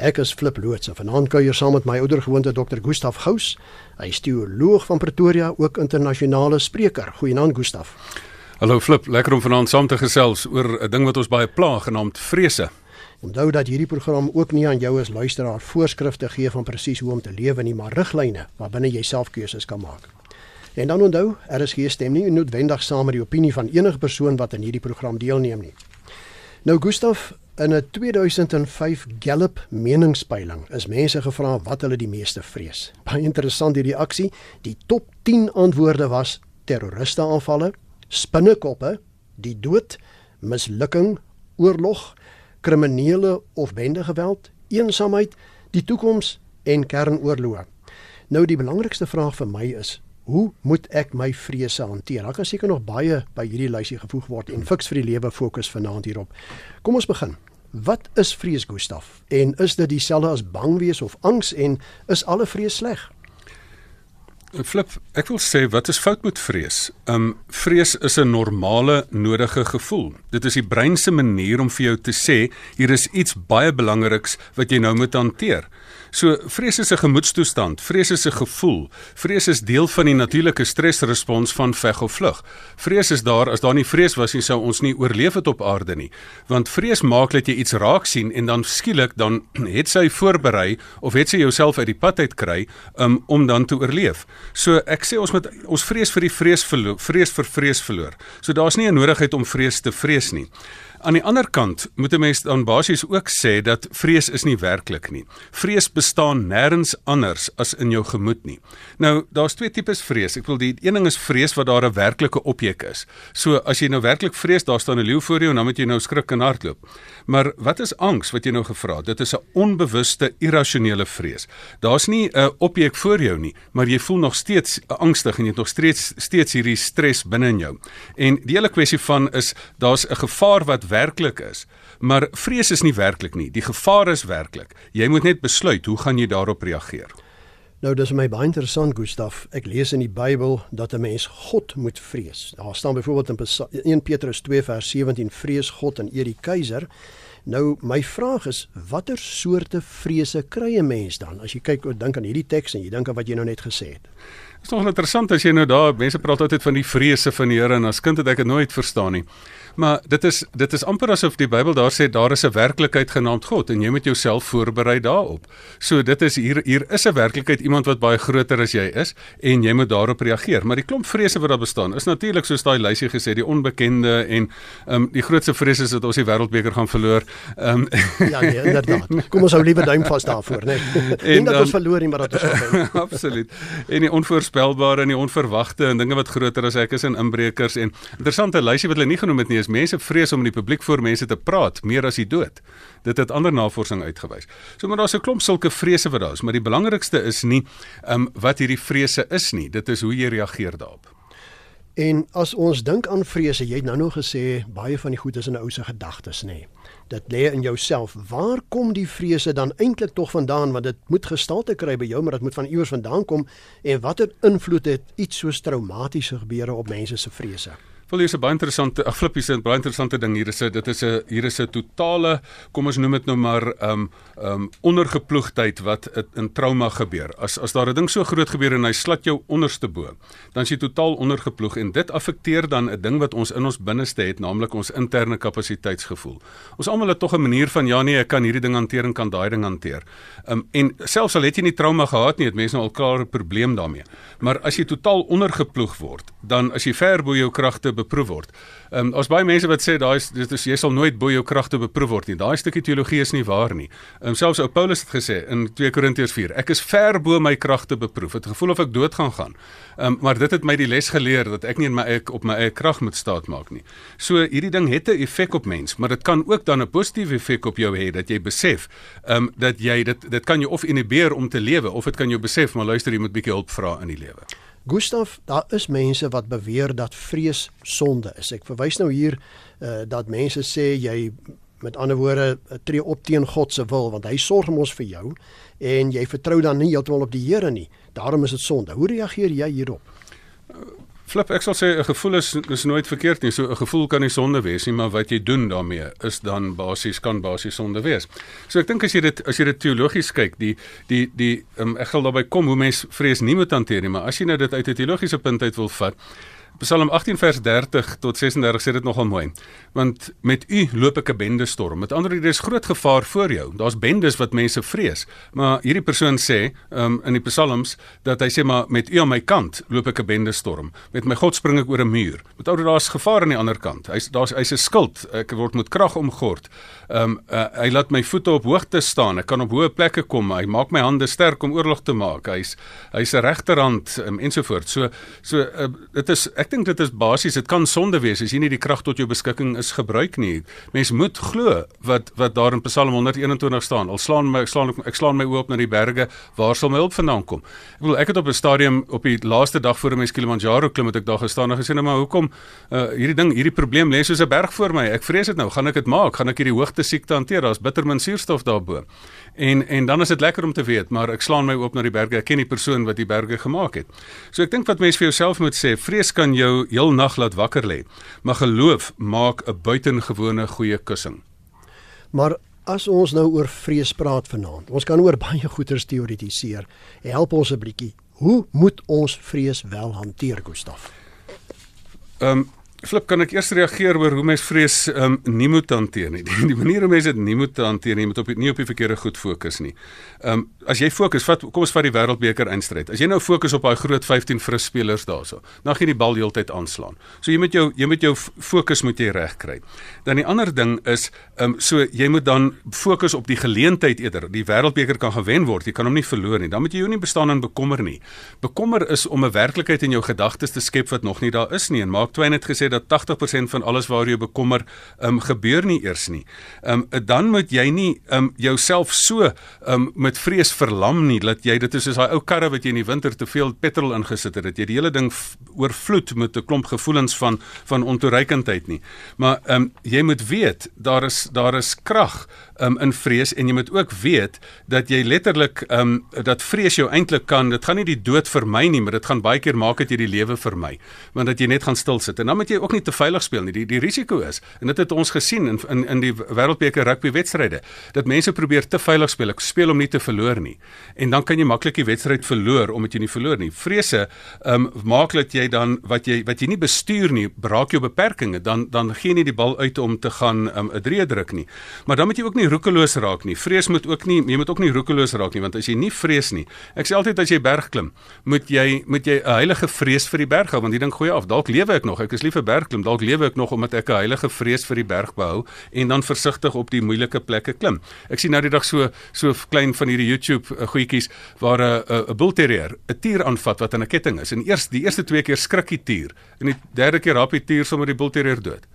Ek is Flip Loots en vanaand kuier saam met my oudergewoonte Dr. Gustaf Gous. Hy is teoloog van Pretoria, ook internasionale spreker. Goeienaand Gustaf. Hallo Flip, lekker om vanaand saam te gesels oor 'n ding wat ons baie pla genaamd vrese. Onthou dat hierdie program ook nie aan jou as luisteraar voorskrifte gee van presies hoe om te lewe nie, maar riglyne waarbinne jy self keuses kan maak. En dan onthou, er is geen stem nie noodwendig saam met die opinie van enige persoon wat aan hierdie program deelneem nie. Nou Gustaf, in 'n 2005 Gallup meningspeiling is mense gevra wat hulle die meeste vrees. Baie interessant hierdie reaksie. Die top 10 antwoorde was terroriste aanvalle, spinnekoppe, die dood, mislukking, oorlog, kriminele of bende geweld, eensaamheid, die toekoms en kernoorloë. Nou die belangrikste vraag vir my is Hoe moet ek my vrese hanteer? Daar kan seker nog baie by hierdie lysie gevoeg word en fiks vir die lewe fokus vanaand hierop. Kom ons begin. Wat is vrees, Gustaf? En is dit dieselfde as bang wees of angs en is alle vrees sleg? Flip, ek wil sê wat is fout met vrees? Um vrees is 'n normale nodige gevoel. Dit is die brein se manier om vir jou te sê hier is iets baie belangriks wat jy nou moet hanteer. So vrees is 'n gemoedstoestand, vrees is 'n gevoel. Vrees is deel van die natuurlike stresrespons van veg of vlug. Vrees is daar as daar nie vrees was nie sou ons nie oorleef het op aarde nie. Want vrees maak dat jy iets raak sien en dan skielik dan het sy voorberei of het sy jouself uit die pad uit kry um, om dan te oorleef. So ek sê ons moet ons vrees vir die vrees verloor, vrees vir vrees verloor. So daar's nie 'n nodigheid om vrees te vrees nie. Aan die ander kant moet 'n mens dan basies ook sê dat vrees is nie werklik nie. Vrees bestaan nêrens anders as in jou gemoed nie. Nou, daar's twee tipes vrees. Ek wil die een ding is vrees wat daar 'n werklike objek is. So as jy nou werklik vrees, daar staan 'n leeu voor jou en dan moet jy nou skrik en hardloop. Maar wat is angs wat jy nou gevra het? Dit is 'n onbewuste, irrasionele vrees. Daar's nie 'n objek voor jou nie, maar jy voel nog steeds angstig en jy het nog steeds steeds hierdie stres binne in jou. En die hele kwessie van is daar's 'n gevaar wat werklik is. Maar vrees is nie werklik nie. Die gevaar is werklik. Jy moet net besluit hoe gaan jy daarop reageer. Nou dis my baie interessant Gustaf. Ek lees in die Bybel dat 'n mens God moet vrees. Daar staan byvoorbeeld in 1 Petrus 2 vers 17 vrees God en eer die keiser. Nou my vraag is watter soorte vrese kry 'n mens dan as jy kyk of dink aan hierdie teks en jy dink aan wat jy nou net gesê het? Dit is nog interessant as jy nou daar mense praat altyd van die vrese van die Here en as kind het ek dit nooit verstaan nie. Maar dit is dit is amper asof die Bybel daar sê daar is 'n werklikheid genaamd God en jy moet jouself voorberei daarop. So dit is hier hier is 'n werklikheid iemand wat baie groter as jy is en jy moet daarop reageer. Maar die klomp vrese wat daar bestaan is natuurlik soos daai lysie gesê die onbekende en ehm um, die grootste vrees is dat ons die wêreldbeker gaan verloor. Ehm um, Ja, nee, inderdaad. Kom ons hou liewe duim vas daarvoor, né? Nee. En dat ons verloor nie, maar dat ons Absoluut. En die onvoorspelbare en die onverwagte en dinge wat groter as ek is en inbrekers en interessante lysie wat hulle nie genoem het nie is mense vrees om in die publiek voor mense te praat meer as die dood. Dit het ander navorsing uitgewys. So maar daar's 'n klomp sulke vrese wat daar is, maar die belangrikste is nie ehm um, wat hierdie vrese is nie, dit is hoe jy reageer daarop. En as ons dink aan vrese, jy het nou nog gesê baie van die goed is in 'n ou se gedagtes, nê. Dit lê in jouself. Waar kom die vrese dan eintlik tog vandaan want dit moet gestalte kry by jou, maar dit moet van iewers vandaan kom en watter invloed het iets soos traumatiese gebeure op mense se vrese? Wel hier's 'n baie interessante, ag flippies, 'n baie interessante ding hier is dit is 'n hier is 'n totale, kom ons noem dit nou maar um um ondergeploegdheid wat in trauma gebeur. As as daar 'n ding so groot gebeur en hy slat jou onderste bo, dan is jy totaal ondergeploeg en dit affekteer dan 'n ding wat ons in ons binneste het, naamlik ons interne kapasiteitsgevoel. Ons almal het tog 'n manier van ja nee, ek kan hierdie ding hanteer en kan daai ding hanteer. Um en selfs al het jy nie trauma gehad nie, het mense nou al klaar 'n probleem daarmee. Maar as jy totaal ondergeploeg word, dan as jy ver bo jou kragte beproef word. Ehm um, ons baie mense wat sê daai is dit is jy sal nooit bo jou kragte beproef word nie. Daai stukkie teologie is nie waar nie. Ehm um, selfs ou Paulus het gesê in 2 Korintiërs 4, ek is ver bo my kragte beproef. Het gevoel of ek dood gaan gaan. Ehm um, maar dit het my die les geleer dat ek nie in my eie op my eie krag moet staat maak nie. So hierdie ding het 'n effek op mens, maar dit kan ook dan 'n positiewe effek op jou hê dat jy besef ehm um, dat jy dit dit kan jou of inhibeer om te lewe of dit kan jou besef maar luister jy moet bietjie hulp vra in die lewe. Gustaf, daar is mense wat beweer dat vrees sonde is. Ek verwys nou hier uh, dat mense sê jy met ander woorde eh, tree op teen God se wil want hy sorg mos vir jou en jy vertrou dan nie heeltemal op die Here nie. Daarom is dit sonde. Hoe reageer jy hierop? Flip, ek sal sê 'n gevoel is is nooit verkeerd nie. So 'n gevoel kan nie sonde wees nie, maar wat jy doen daarmee is dan basies kan basies sonde wees. So ek dink as jy dit as jy dit teologies kyk, die die die um, ek gaan daarby kom hoe mens vrees nie moet hanteer nie, maar as jy nou dit uit 'n teologiese punt uit wil vat, Psalm 18 vers 30 tot 36 sê dit nogal mooi. Want met u loop ek 'n bende storm. Met ander woorde, dis groot gevaar voor jou. Daar's bendes wat mense vrees. Maar hierdie persoon sê, um, in die psalms dat hy sê maar met u aan my kant loop ek 'n bende storm. Met my God spring ek oor 'n muur. Met ander woorde, daar's gevaar aan die ander kant. Hy's daar's hy's 'n skild. Ek word met krag omgord. Ehm um, uh, hy laat my voete op hoogte staan. Ek kan op hoë plekke kom. Hy maak my hande sterk om oorlog te maak. Hy's hy's 'n regterhand um, ensovoorts. So so uh, dit is ek dink dit is basies dit kan sonde wees as jy nie die krag tot jou beskikking is gebruik nie. Mens moet glo wat wat daar in Psalm 121 staan. Al slaan my ek slaan ek slaan my oop na die berge, waar sal my hulp vandaan kom? Ek bedoel ek het op 'n stadium op die laaste dag voor my Kilimanjaro klim het ek daar gestaan en gesê nou maar hoekom uh, hierdie ding, hierdie probleem lê soos 'n berg voor my. Ek vrees dit nou, gaan ek dit maak? Gaan ek hierdie hoogte siekte hanteer? Daar's bitter min suurstof daarbo. En en dan is dit lekker om te weet, maar ek slaan my oop na die berge. Ek ken die persoon wat die berge gemaak het. So ek dink wat mense vir jouself moet sê, vrees kan jou heel nag laat wakker lê. Maar geloof maak 'n buitengewone goeie kussing. Maar as ons nou oor vrees praat vanaand, ons kan oor baie goeters teoretiseer. Help ons 'n bietjie. Hoe moet ons vrees wel hanteer, Gustaf? Ehm um, Flip, kan ek eers reageer oor hoe mens vrees um, nie moet hanteer nie. Die, die manier hoe mens dit nie moet hanteer nie, moet op nie op die verkeerde goed fokus nie. Ehm um, as jy fokus, vat kom ons vat die wêreldbeker eindstryd. As jy nou fokus op daai groot 15 fris spelers daarso, dan gaan die bal heeltyd aanslaan. So jy moet jou jy moet jou fokus moet jy reg kry. Dan die ander ding is ehm um, so jy moet dan fokus op die geleentheid eerder. Die wêreldbeker kan gewen word, jy kan hom nie verloor nie. Dan moet jy jou nie bestaan in bekommer nie. Bekommer is om 'n werklikheid in jou gedagtes te skep wat nog nie daar is nie. En Mark Twain het gesê dat 80% van alles waaroor jy bekommer, ehm um, gebeur nie eers nie. Ehm um, dan moet jy nie ehm um, jouself so ehm um, met vrees verlam nie dat jy dit is soos daai ou karre wat jy in die winter te veel petrol ingesit het, dat jy die hele ding oorvloed met 'n klomp gevoelens van van ontoereikendheid nie. Maar ehm um, jy moet weet daar is daar is krag um, in vrees en jy moet ook weet dat jy letterlik ehm um, dat vrees jou eintlik kan dit gaan nie die dood vermy nie, maar dit gaan baie keer maak dat jy die lewe vermy, want dat jy net gaan stil sit. En dan moet jy ook nie te veilig speel nie. Die die risiko is en dit het ons gesien in in in die wêreldbeker rugby wedstryde dat mense probeer te veilig speel. Ek speel om nie te verloor nie. En dan kan jy maklik die wedstryd verloor omdat jy nie verloor nie. Vrese ehm um, maak dat jy dan wat jy wat jy nie bestuur nie, braak jou beperkings. Dan dan gee jy nie die bal uit om te gaan ehm, 'n um, drie druk nie. Maar dan moet jy ook nie roekeloos raak nie. Vrees moet ook nie jy moet ook nie roekeloos raak nie want as jy nie vrees nie. Ek sê altyd as jy berg klim, moet jy moet jy 'n heilige vrees vir die berg hou want jy dink goeie af, dalk lewe ek nog. Ek is lief vir berg klim. Dalk lewe ek nog omdat ek 'n heilige vrees vir die berg behou en dan versigtig op die moeilike plekke klim. Ek sien nou die dag so so klein van hierdie YouTube uh, goedjies waar 'n 'n bull terrier 'n tier aanvat wat aan 'n ketting is. En eers die eerste twee keer skrik die tier en die derde keer rap die tier sommer die bull terrier dood.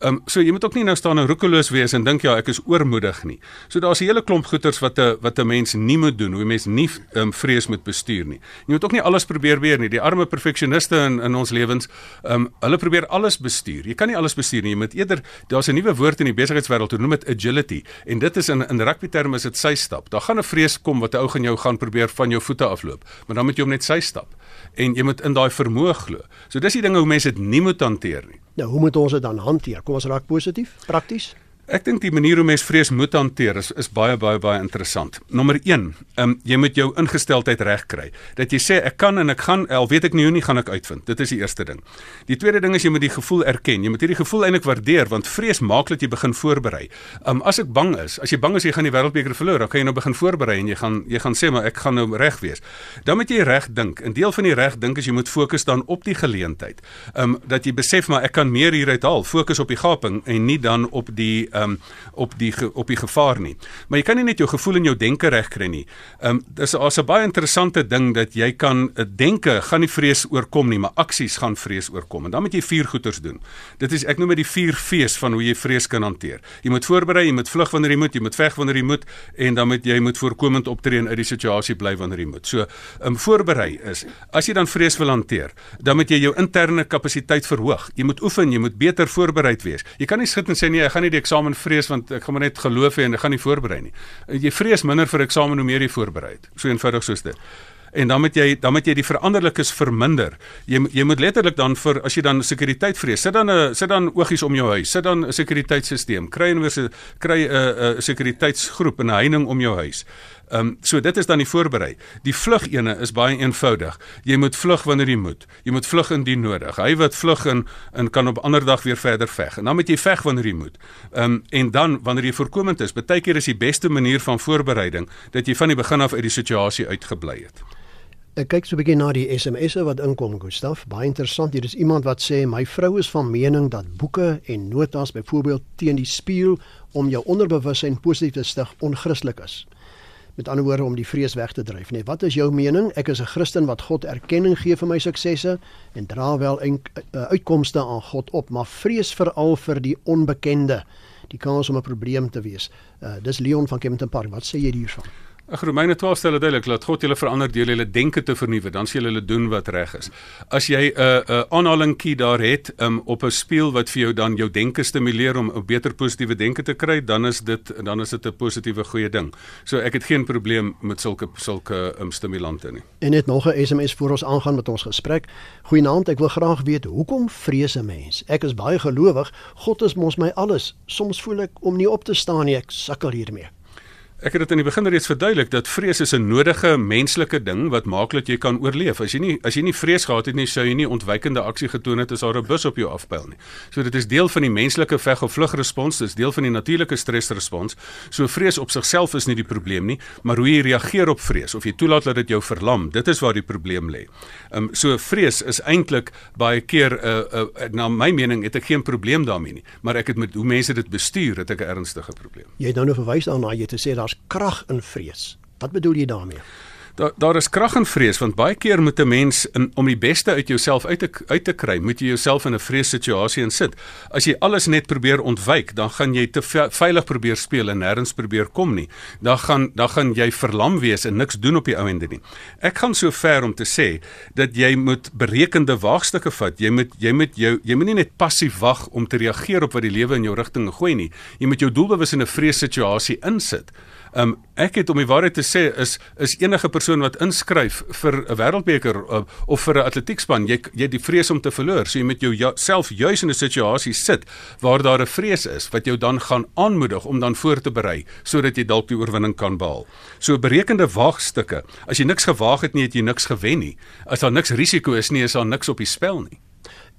Ehm um, so jy moet ook nie nou staan en roekeloos wees en dink ja, ek is oormoedig nie. So daar's 'n hele klomp goeters wat 'n wat 'n mens nie moet doen, hoe 'n mens nie ehm um, vrees moet bestuur nie. Jy moet ook nie alles probeer weer nie. Die arme perfeksioniste in in ons lewens, ehm um, hulle probeer alles bestuur. Jy kan nie alles bestuur nie. Jy moet eerder daar's 'n nuwe woord in die besigheidswêreld, hulle noem dit agility. En dit is in in rugby terme is dit sy stap. Daar gaan 'n vrees kom wat 'n ou gaan jou gaan probeer van jou voete afloop, maar dan moet jy hom net sy stap en jy moet in daai vermoë glo. So dis die dinge hoe mense dit nie moet hanteer nie. Nou, hoe moet ons dit dan hanteer? Kom ons raak positief, prakties. Ek dink die manier hoe mens vrees moet hanteer is is baie baie baie interessant. Nommer 1, ehm um, jy moet jou ingesteldheid reg kry. Dat jy sê ek kan en ek gaan al weet ek nie hoe nie gaan ek uitvind. Dit is die eerste ding. Die tweede ding is jy moet die gevoel erken. Jy moet hierdie gevoel eintlik waardeer want vrees maak dat jy begin voorberei. Ehm um, as ek bang is, as jy bang is jy gaan die wêreldbeker verloor, dan kan jy nou begin voorberei en jy gaan jy gaan sê maar ek gaan nou reg wees. Dan moet jy reg dink. 'n Deel van die reg dink is jy moet fokus dan op die geleentheid. Ehm um, dat jy besef maar ek kan meer hieruit haal. Fokus op die gaping en nie dan op die um, op die op die gevaar nie. Maar jy kan nie net jou gevoel en jou denke regkry nie. Um, dis as 'n baie interessante ding dat jy kan uh, denke gaan nie vrees oorkom nie, maar aksies gaan vrees oorkom. En dan moet jy vier goeters doen. Dit is ek noem dit die vier fees van hoe jy vrees kan hanteer. Jy moet voorberei, jy moet vlug wanneer jy moet, jy moet veg wanneer jy moet en dan moet jy moet voorkomend optree en uit die situasie bly wanneer jy moet. So, um, voorberei is as jy dan vrees wil hanteer, dan moet jy jou interne kapasiteit verhoog. Jy moet oefen, jy moet beter voorbereid wees. Jy kan nie sit en sê nee, ek gaan nie die eksamen vrees want ek gaan maar net geloof hê en ek gaan nie voorberei nie. Jy vrees minder vir eksamen hoe meer jy voorberei het. So eenvoudig soos dit. en dan moet jy dan moet jy die veranderlikes verminder. Jy jy moet letterlik dan vir as jy dan sekuriteit vrees, sit dan 'n sit dan oogies om jou huis, sit dan 'n sekuriteitstelsel, kry 'n kry 'n 'n sekuriteitsgroep en 'n heining om jou huis. Ehm um, so dit is dan die voorberei. Die vlug ene is baie eenvoudig. Jy moet vlug wanneer jy moet. Jy moet vlug indien nodig. Hy wat vlug in en kan op ander dag weer verder veg. En dan moet jy veg wanneer jy moet. Ehm um, en dan wanneer jy voorkomend is, baie keer is die beste manier van voorbereiding dat jy van die begin af uit die situasie uitgebly het. Ek kyk so 'n bietjie na die SMS'e wat inkom, Gustaf. Baie interessant. Hier is iemand wat sê my vrou is van mening dat boeke en notas byvoorbeeld teen die spieël om jou onderbewussyn positief te stig onchristelik is. Met ander woorde om die vrees weg te dryf, nee. Wat is jou mening? Ek is 'n Christen wat God erkenning gee vir my suksesse en dra wel en, uh, uitkomste aan God op, maar vrees veral vir die onbekende, die kans om 'n probleem te wees. Uh, dis Leon van Kempton Park. Wat sê jy hiervan? Ag Romeine 12 stel duidelik dat God julle verander deur julle denke te vernuwe, dan sal julle doen wat reg is. As jy 'n uh, 'n uh, aanhaling key daar het um, op 'n spieël wat vir jou dan jou denke stimuleer om 'n beter positiewe denke te kry, dan is dit dan is dit 'n positiewe goeie ding. So ek het geen probleem met sulke sulke um, stimulante nie. En net nog 'n SMS voor ons aangaan met ons gesprek. Goeienaand, ek wil graag weet hoekom vrees 'n mens? Ek is baie gelowig. God is mos my alles. Soms voel ek om nie op te staan nie. Ek sukkel hiermee. Ek het dit in die begin reeds verduidelik dat vrees is 'n nodige menslike ding wat maak dat jy kan oorleef. As jy nie as jy nie vrees gehad het nie, sou jy nie ontwykende aksie getoon het as daar 'n bus op jou afpyl nie. So dit is deel van die menslike veg of vlug respons, dit is deel van die natuurlike stresrespons. So vrees op sigself is nie die probleem nie, maar hoe jy reageer op vrees of jy toelaat dat dit jou verlam, dit is waar die probleem lê. Ehm um, so vrees is eintlik baie keer 'n uh, uh, na my mening het ek geen probleem daarmee nie, maar ek het met hoe mense dit bestuur, het ek 'n ernstige probleem. Jy het nou nou verwys daarna jy te sê daar daar's krag in vrees. Wat bedoel jy daarmee? Daar daar is krag in vrees want baie keer moet 'n mens in, om die beste uit jouself uit te uit te kry, moet jy jouself in 'n vreessituasie insit. As jy alles net probeer ontwyk, dan gaan jy te veilig probeer speel en nêrens probeer kom nie. Dan gaan dan gaan jy verlam wees en niks doen op die ou ende nie. Ek gaan so ver om te sê dat jy moet berekende waagstukke vat. Jy moet jy moet jou jy moet nie net passief wag om te reageer op wat die lewe in jou rigting gooi nie. Jy moet jou doelbewus in 'n vreessituasie insit. Um ek het om die waarheid te sê is is enige persoon wat inskryf vir 'n wêreldbeker uh, of vir 'n atletiekspan, jy jy die vrees om te verloor. So jy met jou self juis in 'n situasie sit waar daar 'n vrees is wat jou dan gaan aanmoedig om dan voor te berei sodat jy dalk die oorwinning kan behaal. So berekende waagstukke. As jy niks gewaag het nie, het jy niks gewen nie. As daar niks risiko is nie, is daar niks op die spel nie.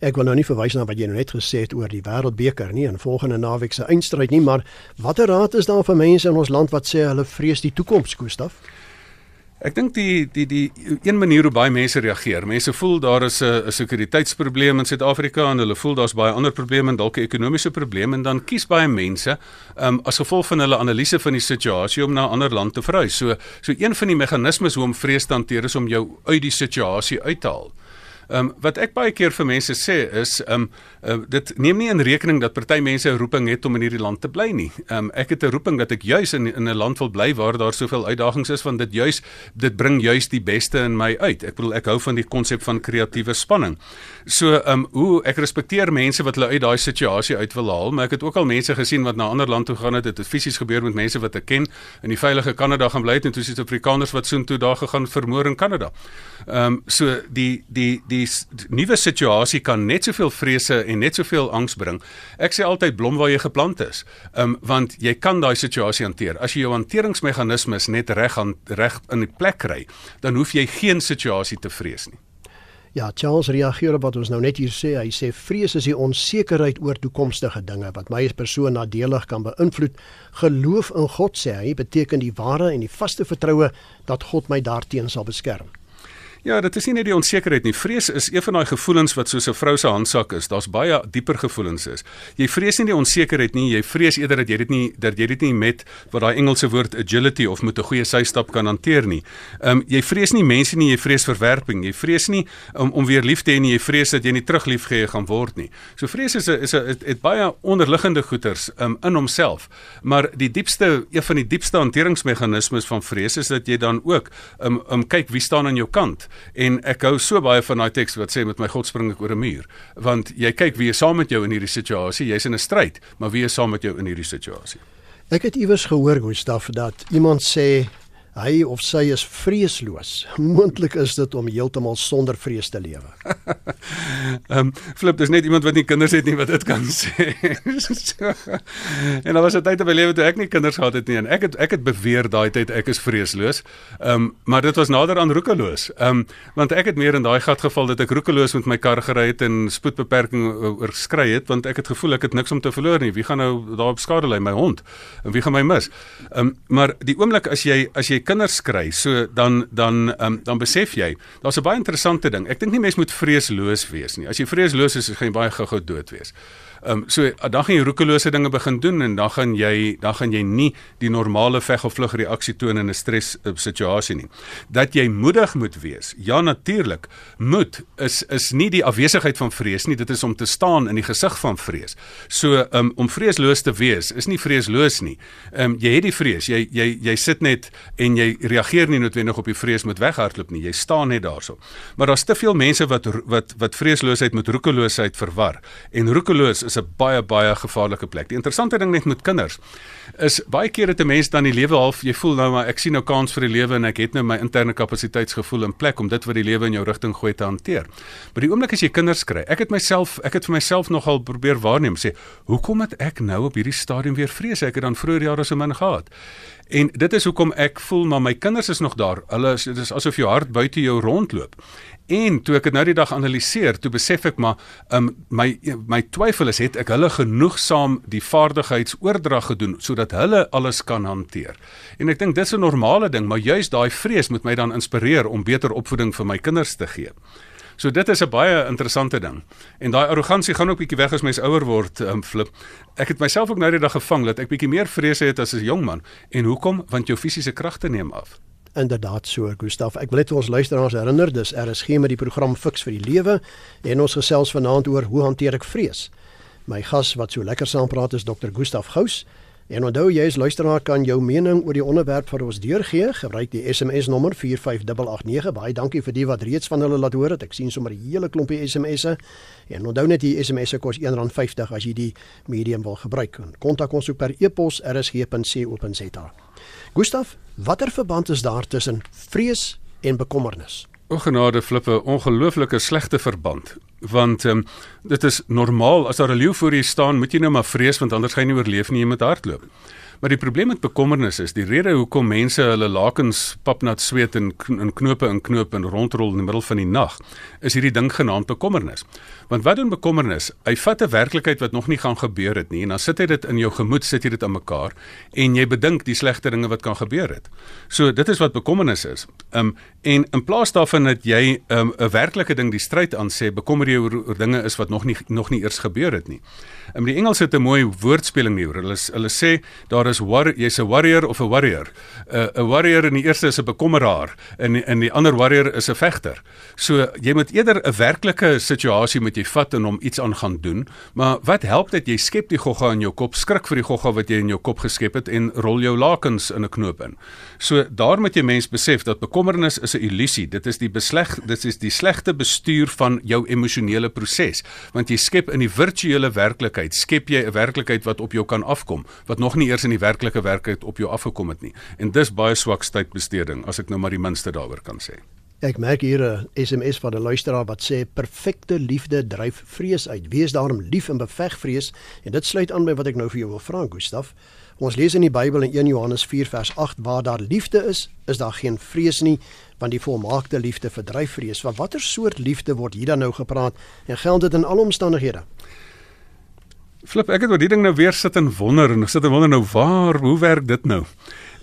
Ek wil nou nie verwys na wat jy nou net gesê het oor die Wêreldbeker nie en volgende naweek se eindstryd nie, maar watter raad is daar vir mense in ons land wat sê hulle vrees die toekoms, Gustaf? Ek dink die die die een manier hoe baie mense reageer. Mense voel daar is 'n 'n sekuriteitsprobleem in Suid-Afrika en hulle voel daar's baie ander probleme en dalk 'n ekonomiese probleem en dan kies baie mense um, as gevolg van hulle analise van die situasie om na 'n ander land te verhuis. So so een van die meganismes hoe om vrees te hanteer is om jou uit die situasie uit te haal. Ehm um, wat ek baie keer vir mense sê is ehm um, uh, dit neem nie in rekening dat party mense 'n roeping het om in hierdie land te bly nie. Ehm um, ek het 'n roeping dat ek juis in in 'n land wil bly waar daar soveel uitdagings is want dit juis dit bring juis die beste in my uit. Ek bedoel ek hou van die konsep van kreatiewe spanning. So ehm um, hoe ek respekteer mense wat hulle uit daai situasie uit wil haal, maar ek het ook al mense gesien wat na 'n ander land toe gaan het. Dit het fisies gebeur met mense wat ek ken in die veilige Kanada gaan bly het en toe sit Afrikaners wat soontoe daar gegaan vermoor in Kanada. Ehm um, so die die die die nuwe situasie kan net soveel vrese en net soveel angs bring. Ek sê altyd blom waar jy geplant is. Ehm um, want jy kan daai situasie hanteer. As jy jou hanteringsmeganismes net reg aan reg in die plek kry, dan hoef jy geen situasie te vrees nie. Ja, Charles reageer op wat ons nou net hier sê. Hy sê vrees is die onsekerheid oor toekomstige dinge wat my as persoon nadelig kan beïnvloed. Geloof in God sê hy beteken die ware en die vaste vertroue dat God my daarteen sal beskerm. Ja, dit is nie net die onsekerheid nie. Vrees is een van daai gevoelens wat soos 'n vrou se handsak is. Daar's baie dieper gevoelens is. Jy vrees nie die onsekerheid nie, jy vrees eerder dat jy dit nie dat jy dit nie met wat daai Engelse woord agility of met 'n goeie systap kan hanteer nie. Ehm um, jy vrees nie mense nie, jy vrees verwerping. Jy vrees nie om um, om weer lief te hê nie, jy vrees dat jy nie terug liefgehê gaan word nie. So vrees is 'n is 'n het, het baie onderliggende goeters um, in homself. Maar die diepste een van die diepste hanteringsmeganismes van vrees is dat jy dan ook um, um kyk wie staan aan jou kant en ek hou so baie van daai teks wat sê met my God spring ek oor 'n muur want jy kyk wie is saam met jou in hierdie situasie jy's in 'n stryd maar wie is saam met jou in hierdie situasie? Ek het iewers gehoor Gustaf dat iemand sê Hy of sy is vreesloos. Moontlik is dit om heeltemal sonder vrees te lewe. Ehm um, flip, dis net iemand wat nie kinders het nie wat dit kan sê. so, en daar was 'n tyd in my lewe toe ek nie kinders gehad het nie en ek het ek het beweer daai tyd ek is vreesloos. Ehm um, maar dit was nader aan roekeloos. Ehm um, want ek het meer in daai gat geval dat ek roekeloos met my kar gery het en spoedbeperking oorskry het want ek het gevoel ek het niks om te verloor nie. Wie gaan nou daar op skade lê my hond? En wie gaan my mis? Ehm um, maar die oomblik as jy as jy kinders kry, so dan dan um, dan besef jy, daar's 'n baie interessante ding. Ek dink nie mense moet vreesloos wees nie. As jy vreesloos is, gaan jy baie gou-gou dood wees. Ehm um, so dan gaan jy roekelose dinge begin doen en dan gaan jy dan gaan jy nie die normale veg of vlug reaksie toon in 'n stres uh, situasie nie. Dat jy moedig moet wees. Ja natuurlik, moed is is nie die afwesigheid van vrees nie, dit is om te staan in die gesig van vrees. So ehm um, om vreesloos te wees is nie vreesloos nie. Ehm um, jy het die vrees, jy jy jy sit net en jy reageer nie noodwendig op die vrees met weghardloop nie. Jy staan net daarso. Maar daar's te veel mense wat wat wat vreesloosheid met roekeloosheid verwar. En roekeloos is 'n baie baie gevaarlike plek. Die interessante ding net met kinders is baie keer het 'n mens dan die lewe half jy voel nou maar ek sien nou kans vir die lewe en ek het nou my interne kapasiteitsgevoel in plek om dit wat die lewe in jou rigting gooi te hanteer. Maar die oomblik as jy kinders kry, ek het myself ek het vir myself nogal probeer waarneem sê, hoekom het ek nou op hierdie stadium weer vrees? Ek het dan vroeër jare so min gehad. En dit is hoekom ek voel maar my kinders is nog daar. Hulle is dit is asof jou hart buite jou rondloop. En toe ek dit nou die dag analiseer, toe besef ek maar um, my my twyfel is het ek hulle genoegsaam die vaardigheidsoordrag gedoen sodat hulle alles kan hanteer. En ek dink dis 'n normale ding, maar juis daai vrees moet my dan inspireer om beter opvoeding vir my kinders te gee. So dit is 'n baie interessante ding. En daai arrogansie gaan ook bietjie weg as mens ouer word, um, flip. Ek het myself ook nou die dag gevang dat ek bietjie meer vrees het as 'n jong man. En hoekom? Want jou fisiese kragte neem af. Inderdaad so, Gustaf. Ek wil net ons luisteraars herinner, dis RSG met die program Fix vir die Lewe en ons gesels vanaand oor hoe hanteer ek vrees. My gas wat so lekker saam praat is Dr. Gustaf Gous. En onthou jy as luisteraar kan jou mening oor die onderwerp vir ons deurgee. Gebruik die SMS nommer 45889. Baie dankie vir die wat reeds van hulle laat hoor het. Ek sien sommer 'n hele klompie SMS'e. En onthou net die SMS'e kos R1.50 as jy die medium wil gebruik. Kontak ons ook per e-pos rsg.co.za. Gustaf, watter verband is daar tussen vrees en bekommernis? O genade flippe, ongelooflike slegte verband. Want ehm um, dit is normaal as daar 'n leeu voor jou staan, moet jy nou maar vrees want anders gaan jy nie oorleef nie, jy moet hardloop. Maar die probleem met bekommernis is die rede hoekom mense hulle lakens papnat sweet en in knope in knoop en rondrol in die middel van die nag, is hierdie ding genaamd bekommernis. Want wat doen bekommernis? Hy vat 'n werklikheid wat nog nie gaan gebeur het nie en dan sit hy dit in jou gemoed, sit jy dit aan mekaar en jy bedink die slegte dinge wat kan gebeur het. So dit is wat bekommernis is. Um en in plaas daarvan dat jy um 'n werklike ding die stryd aan sê, bekommer jy oor, oor dinge is wat nog nie nog nie eers gebeur het nie. Um die Engels het 'n mooi woordspeling hier. Hulle hulle sê daar is war jy's 'n warrior of 'n warrior. 'n uh, 'n warrior in die eerste is 'n bekommeraar en in die ander warrior is 'n vegter. So jy moet eerder 'n werklike situasie met jy vat en hom iets aan gaan doen. Maar wat help dit jy skep die gogga in jou kop, skrik vir die gogga wat jy in jou kop geskep het en rol jou lakens in 'n knoop in. So daar moet jy mens besef dat bekommernis is 'n illusie. Dit is die besleg dit is die slegte bestuur van jou emosionele proses. Want jy skep in die virtuele werklikheid, skep jy 'n werklikheid wat op jou kan afkom, wat nog nie eers in die werklike werklikheid op jou afgekom het nie. En dis baie swak tydbesteding as ek nou maar die minste daaroor kan sê. Ek merk hier 'n SMS van 'n luisteraar wat sê perfekte liefde dryf vrees uit. Wees daarom lief en beveg vrees en dit sluit aan by wat ek nou vir jou wil vra, Gustaf. Ons lees in die Bybel in 1 Johannes 4 vers 8 waar daar liefde is, is daar geen vrees nie, want die volmaakte liefde verdryf vrees. Van watter soort liefde word hier dan nou gepraat en geld dit in alle omstandighede? Flip, ek het oor die ding nou weer sit en wonder en sit en wonder nou waar, hoe werk dit nou?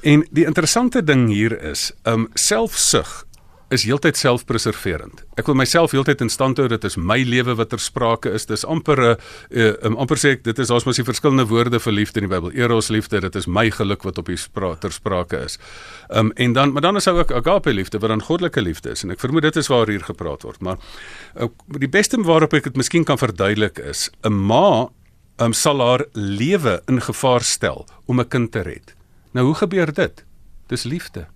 En die interessante ding hier is, um selfsug is heeltyd selfpreserverend. Ek wil myself heeltyd in stand hou. Dit is my lewe wat ter sprake is. Dis amper 'n uh, um, amper sê ek dit is ons mos die verskillende woorde vir liefde in die Bybel. Eros liefde, dit is my geluk wat op die ter sprake is. Um en dan maar dan is ook agape liefde wat dan goddelike liefde is en ek vermoed dit is waar hier gepraat word. Maar uh, die beste waarop ek dit miskien kan verduidelik is 'n ma um, sal haar lewe in gevaar stel om 'n kind te red. Nou hoe gebeur dit? Dis liefde.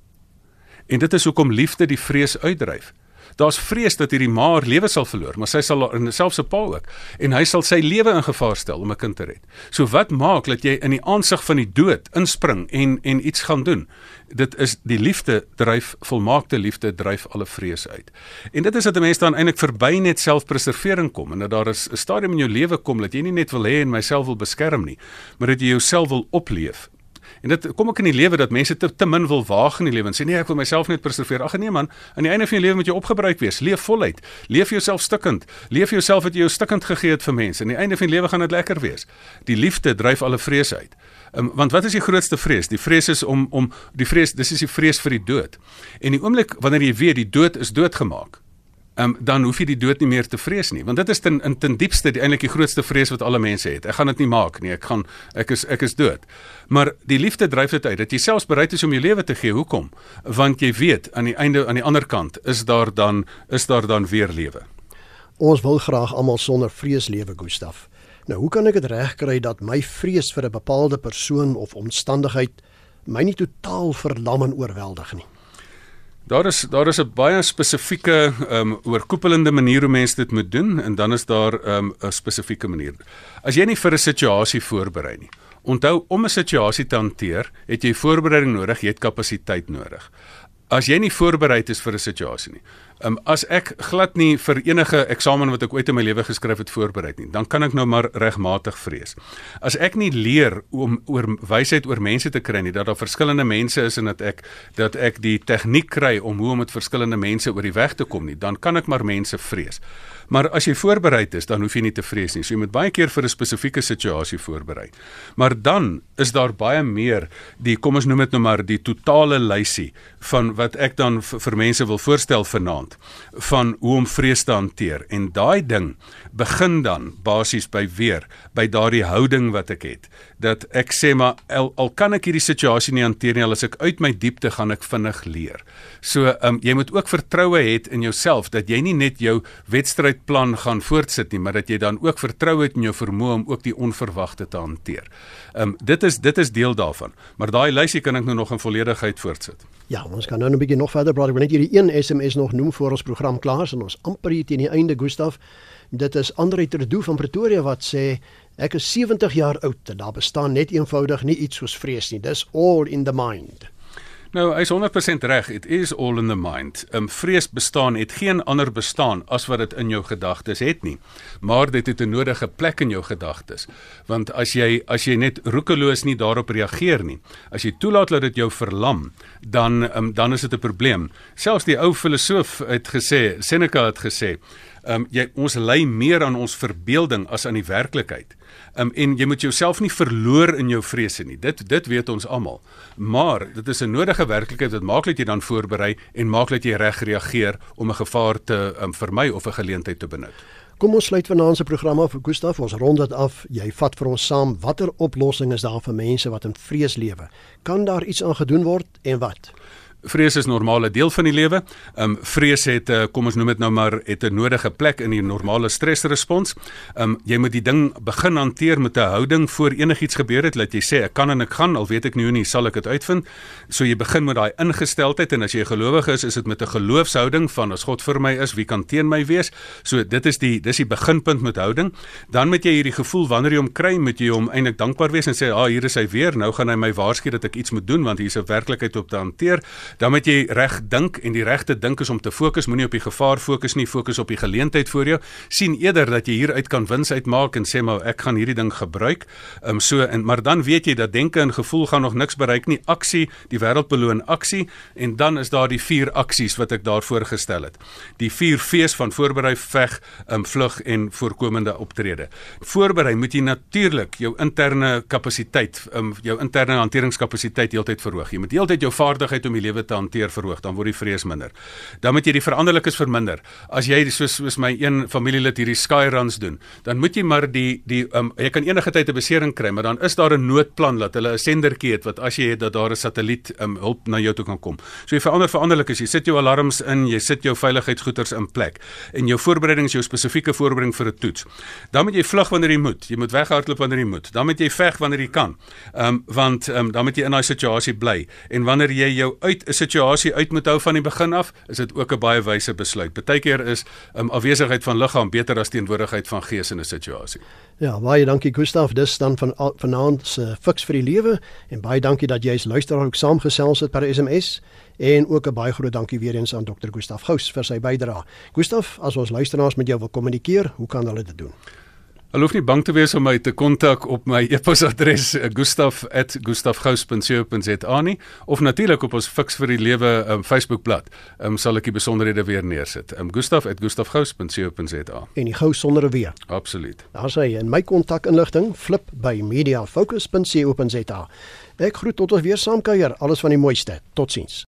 En dit is hoekom liefde die vrees uitdryf. Daar's vrees dat hierdie ma haar lewe sal verloor, maar sy sal selfs 'n pa ook en hy sal sy lewe in gevaar stel om 'n kind te red. So wat maak dat jy in die aansig van die dood inspring en en iets gaan doen? Dit is die liefde dryf volmaakte liefde dryf alle vrees uit. En dit is dat 'n mens dan eintlik verby net selfpreservering kom en dat daar is 'n stadium in jou lewe kom dat jy nie net wil hê en myself wil beskerm nie, maar dat jy jouself wil opleef En dit kom ook in die lewe dat mense te, te min wil waag in die lewe en sê nee, ek wil myself net preserveer. Ag nee man, aan die einde van jou lewe moet jy opgebruik wees. Leef voluit. Leef jouself stikkend. Leef jouself wat jy jou stikkend gegee het vir mense. Aan die einde van die lewe gaan dit lekker wees. Die liefde dryf alle vrees uit. Um, want wat is die grootste vrees? Die vrees is om om die vrees, dis is die vrees vir die dood. En die oomblik wanneer jy weet die dood is doodgemaak, um, dan hoef jy die dood nie meer te vrees nie want dit is ten in ten diepste die eintlik die grootste vrees wat alle mense het. Ek gaan dit nie maak nie. Ek gaan ek is ek is dood. Maar die liefde dryf dit uit dat jy selfs bereid is om jou lewe te gee. Hoekom? Want jy weet aan die einde aan die ander kant is daar dan is daar dan weer lewe. Ons wil graag almal sonder vrees lewe Gustaf. Nou hoe kan ek dit regkry dat my vrees vir 'n bepaalde persoon of omstandigheid my nie totaal verlam en oorweldig nie Daar is daar is 'n baie spesifieke ehm um, oorkoepelende manier hoe mense dit moet doen en dan is daar ehm, 'n um, spesifieke manier. As jy nie vir 'n situasie voorberei nie. Onthou om 'n situasie te hanteer, het jy voorbereiding nodig, jy het kapasiteit nodig. As jy nie voorbereid is vir 'n situasie nie, Um, as ek glad nie vir enige eksamen wat ek ooit in my lewe geskryf het voorberei nie, dan kan ek nou maar regmatig vrees. As ek nie leer om oor wysheid oor mense te kry nie, dat daar verskillende mense is en dat ek dat ek die tegniek kry om hoe om met verskillende mense oor die weg te kom nie, dan kan ek maar mense vrees. Maar as jy voorberei is, dan hoef jy nie te vrees nie. So jy moet baie keer vir 'n spesifieke situasie voorberei. Maar dan is daar baie meer die kom ons noem dit nou maar die totale lysie van wat ek dan vir mense wil voorstel vanaand van hoe om vrees te hanteer. En daai ding begin dan basies by weer by daardie houding wat ek het. Dat ek sê maar al, al kan ek hierdie situasie nie hanteer nie, al as ek uit my diepte gaan ek vinnig leer. So, um, jy moet ook vertroue hê in jouself dat jy nie net jou wedstryd plan gaan voortsit nie, maar dat jy dan ook vertrou het in jou vermoë om ook die onverwagte te hanteer. Um, dit is dit is deel daarvan. Maar daai lysie kan ek nou nog in volledigheid voortsit. Ja, ons kan nou 'n bietjie nog verder praat. Ek wil net hierdie een SMS nog noem voor ons program klaar is en ons amper hier teen die einde Gustaf. Dit is Andre Trudeau van Pretoria wat sê ek is 70 jaar oud en daar bestaan net eenvoudig nie iets soos vrees nie. Dis all in the mind. Nou, hy's 100% reg. It is all in the mind. 'n um, Vrees bestaan het geen ander bestaan as wat dit in jou gedagtes het nie. Maar dit het 'n nodige plek in jou gedagtes. Want as jy as jy net roekeloos nie daarop reageer nie, as jy toelaat dat dit jou verlam, dan um, dan is dit 'n probleem. Selfs die ou filosoof het gesê, Seneca het gesê, um, jy ons lei meer aan ons verbeelding as aan die werklikheid. Um, en jy moet jouself nie verloor in jou vrese nie. Dit dit weet ons almal. Maar dit is 'n nodige werklikheid wat maak dat jy dan voorberei en maak dat jy reg reageer om 'n gevaar te um, vermy of 'n geleentheid te benut. Kom ons sluit vanaand se program af. Gustaf, ons rond dit af. Jy vat vir ons saam watter oplossings is daar vir mense wat in vrees lewe? Kan daar iets aan gedoen word en wat? Vrees is 'n normale deel van die lewe. Ehm um, vrees het 'n uh, kom ons noem dit nou maar het 'n nodige plek in die normale stresrespons. Ehm um, jy moet die ding begin hanteer met 'n houding voor enigiets gebeur het dat jy sê ek kan en ek gaan al weet ek nie hoe nie sal ek dit uitvind. So jy begin met daai ingesteldheid en as jy 'n gelowige is, is dit met 'n geloofshouding van as God vir my is, wie kan teen my wees? So dit is die dis die beginpunt met houding. Dan moet jy hierdie gevoel wanneer jy hom kry, moet jy hom eintlik dankbaar wees en sê, "Ag, ah, hier is hy weer. Nou gaan hy my waarsku dat ek iets moet doen want hier is 'n werklikheid op te hanteer." Dan moet jy reg dink en die regte dink is om te fokus, moenie op die gevaar fokus nie, fokus op die geleentheid voor jou. sien eerder dat jy hieruit kan wins uitmaak en sê maar ek gaan hierdie ding gebruik. Ehm um, so en maar dan weet jy dat denke en gevoel gaan nog niks bereik nie. Aksie, die wêreld beloon aksie en dan is daar die vier aksies wat ek daar voorgestel het. Die vier V's van voorberei, veg, ehm um, vlug en voorkomende optrede. Voorberei moet jy natuurlik jou interne kapasiteit, ehm um, jou interne hanteringskapasiteit heeltyd verhoog. Jy moet heeltyd jou vaardigheid om die lewe te hanteer verhoog, dan word die vrees minder. Dan moet jy die veranderlikes verminder. As jy soos soos my een familielid hierdie sky runs doen, dan moet jy maar die die um, jy kan enige tyd 'n besering kry, maar dan is daar 'n noodplan dat hulle 'n sendertjie het wat as jy het dat daar 'n satelliet um, hulp na jou toe kan kom. So jy verander veranderlikes, jy sit jou alarms in, jy sit jou veiligheidsgoeders in plek en jou voorbereiding is jou spesifieke voorbereiding vir 'n toets. Dan moet jy vlug wanneer jy moet. Jy moet weghardloop wanneer jy moet. Dan moet jy veg wanneer jy kan. Ehm um, want ehm um, dan moet jy in daai situasie bly en wanneer jy jou uit 'n situasie uit moet hou van die begin af, is dit ook 'n baie wyse besluit. Partykeer is um, afwesigheid van liggaam beter as teenwoordigheid van gees in 'n situasie. Ja, baie dankie Gustaf. Dis dan van vanaand se fiks vir die lewe en baie dankie dat jy as luisteraar ook saamgesels het per SMS en ook 'n baie groot dankie weer eens aan Dr. Gustaf Gous vir sy bydrae. Gustaf, as ons luisteraars met jou wil kommunikeer, hoe kan hulle dit doen? Hulle hoef nie bang te wees om my te kontak op my e-posadres eh, gustaf@gustafgous.co.za nie of natuurlik op ons Fix vir die Lewe um, Facebookblad. Ehm um, sal ek die besonderhede weer neersit. Ehm um, gustaf@gustafgous.co.za. En die gou sonder 'n weer. Absoluut. Daar sê in my kontakinligting flip by mediafocus.co.za. Ek groet tot ons weer saamkuier. Alles van die mooiste. Totsiens.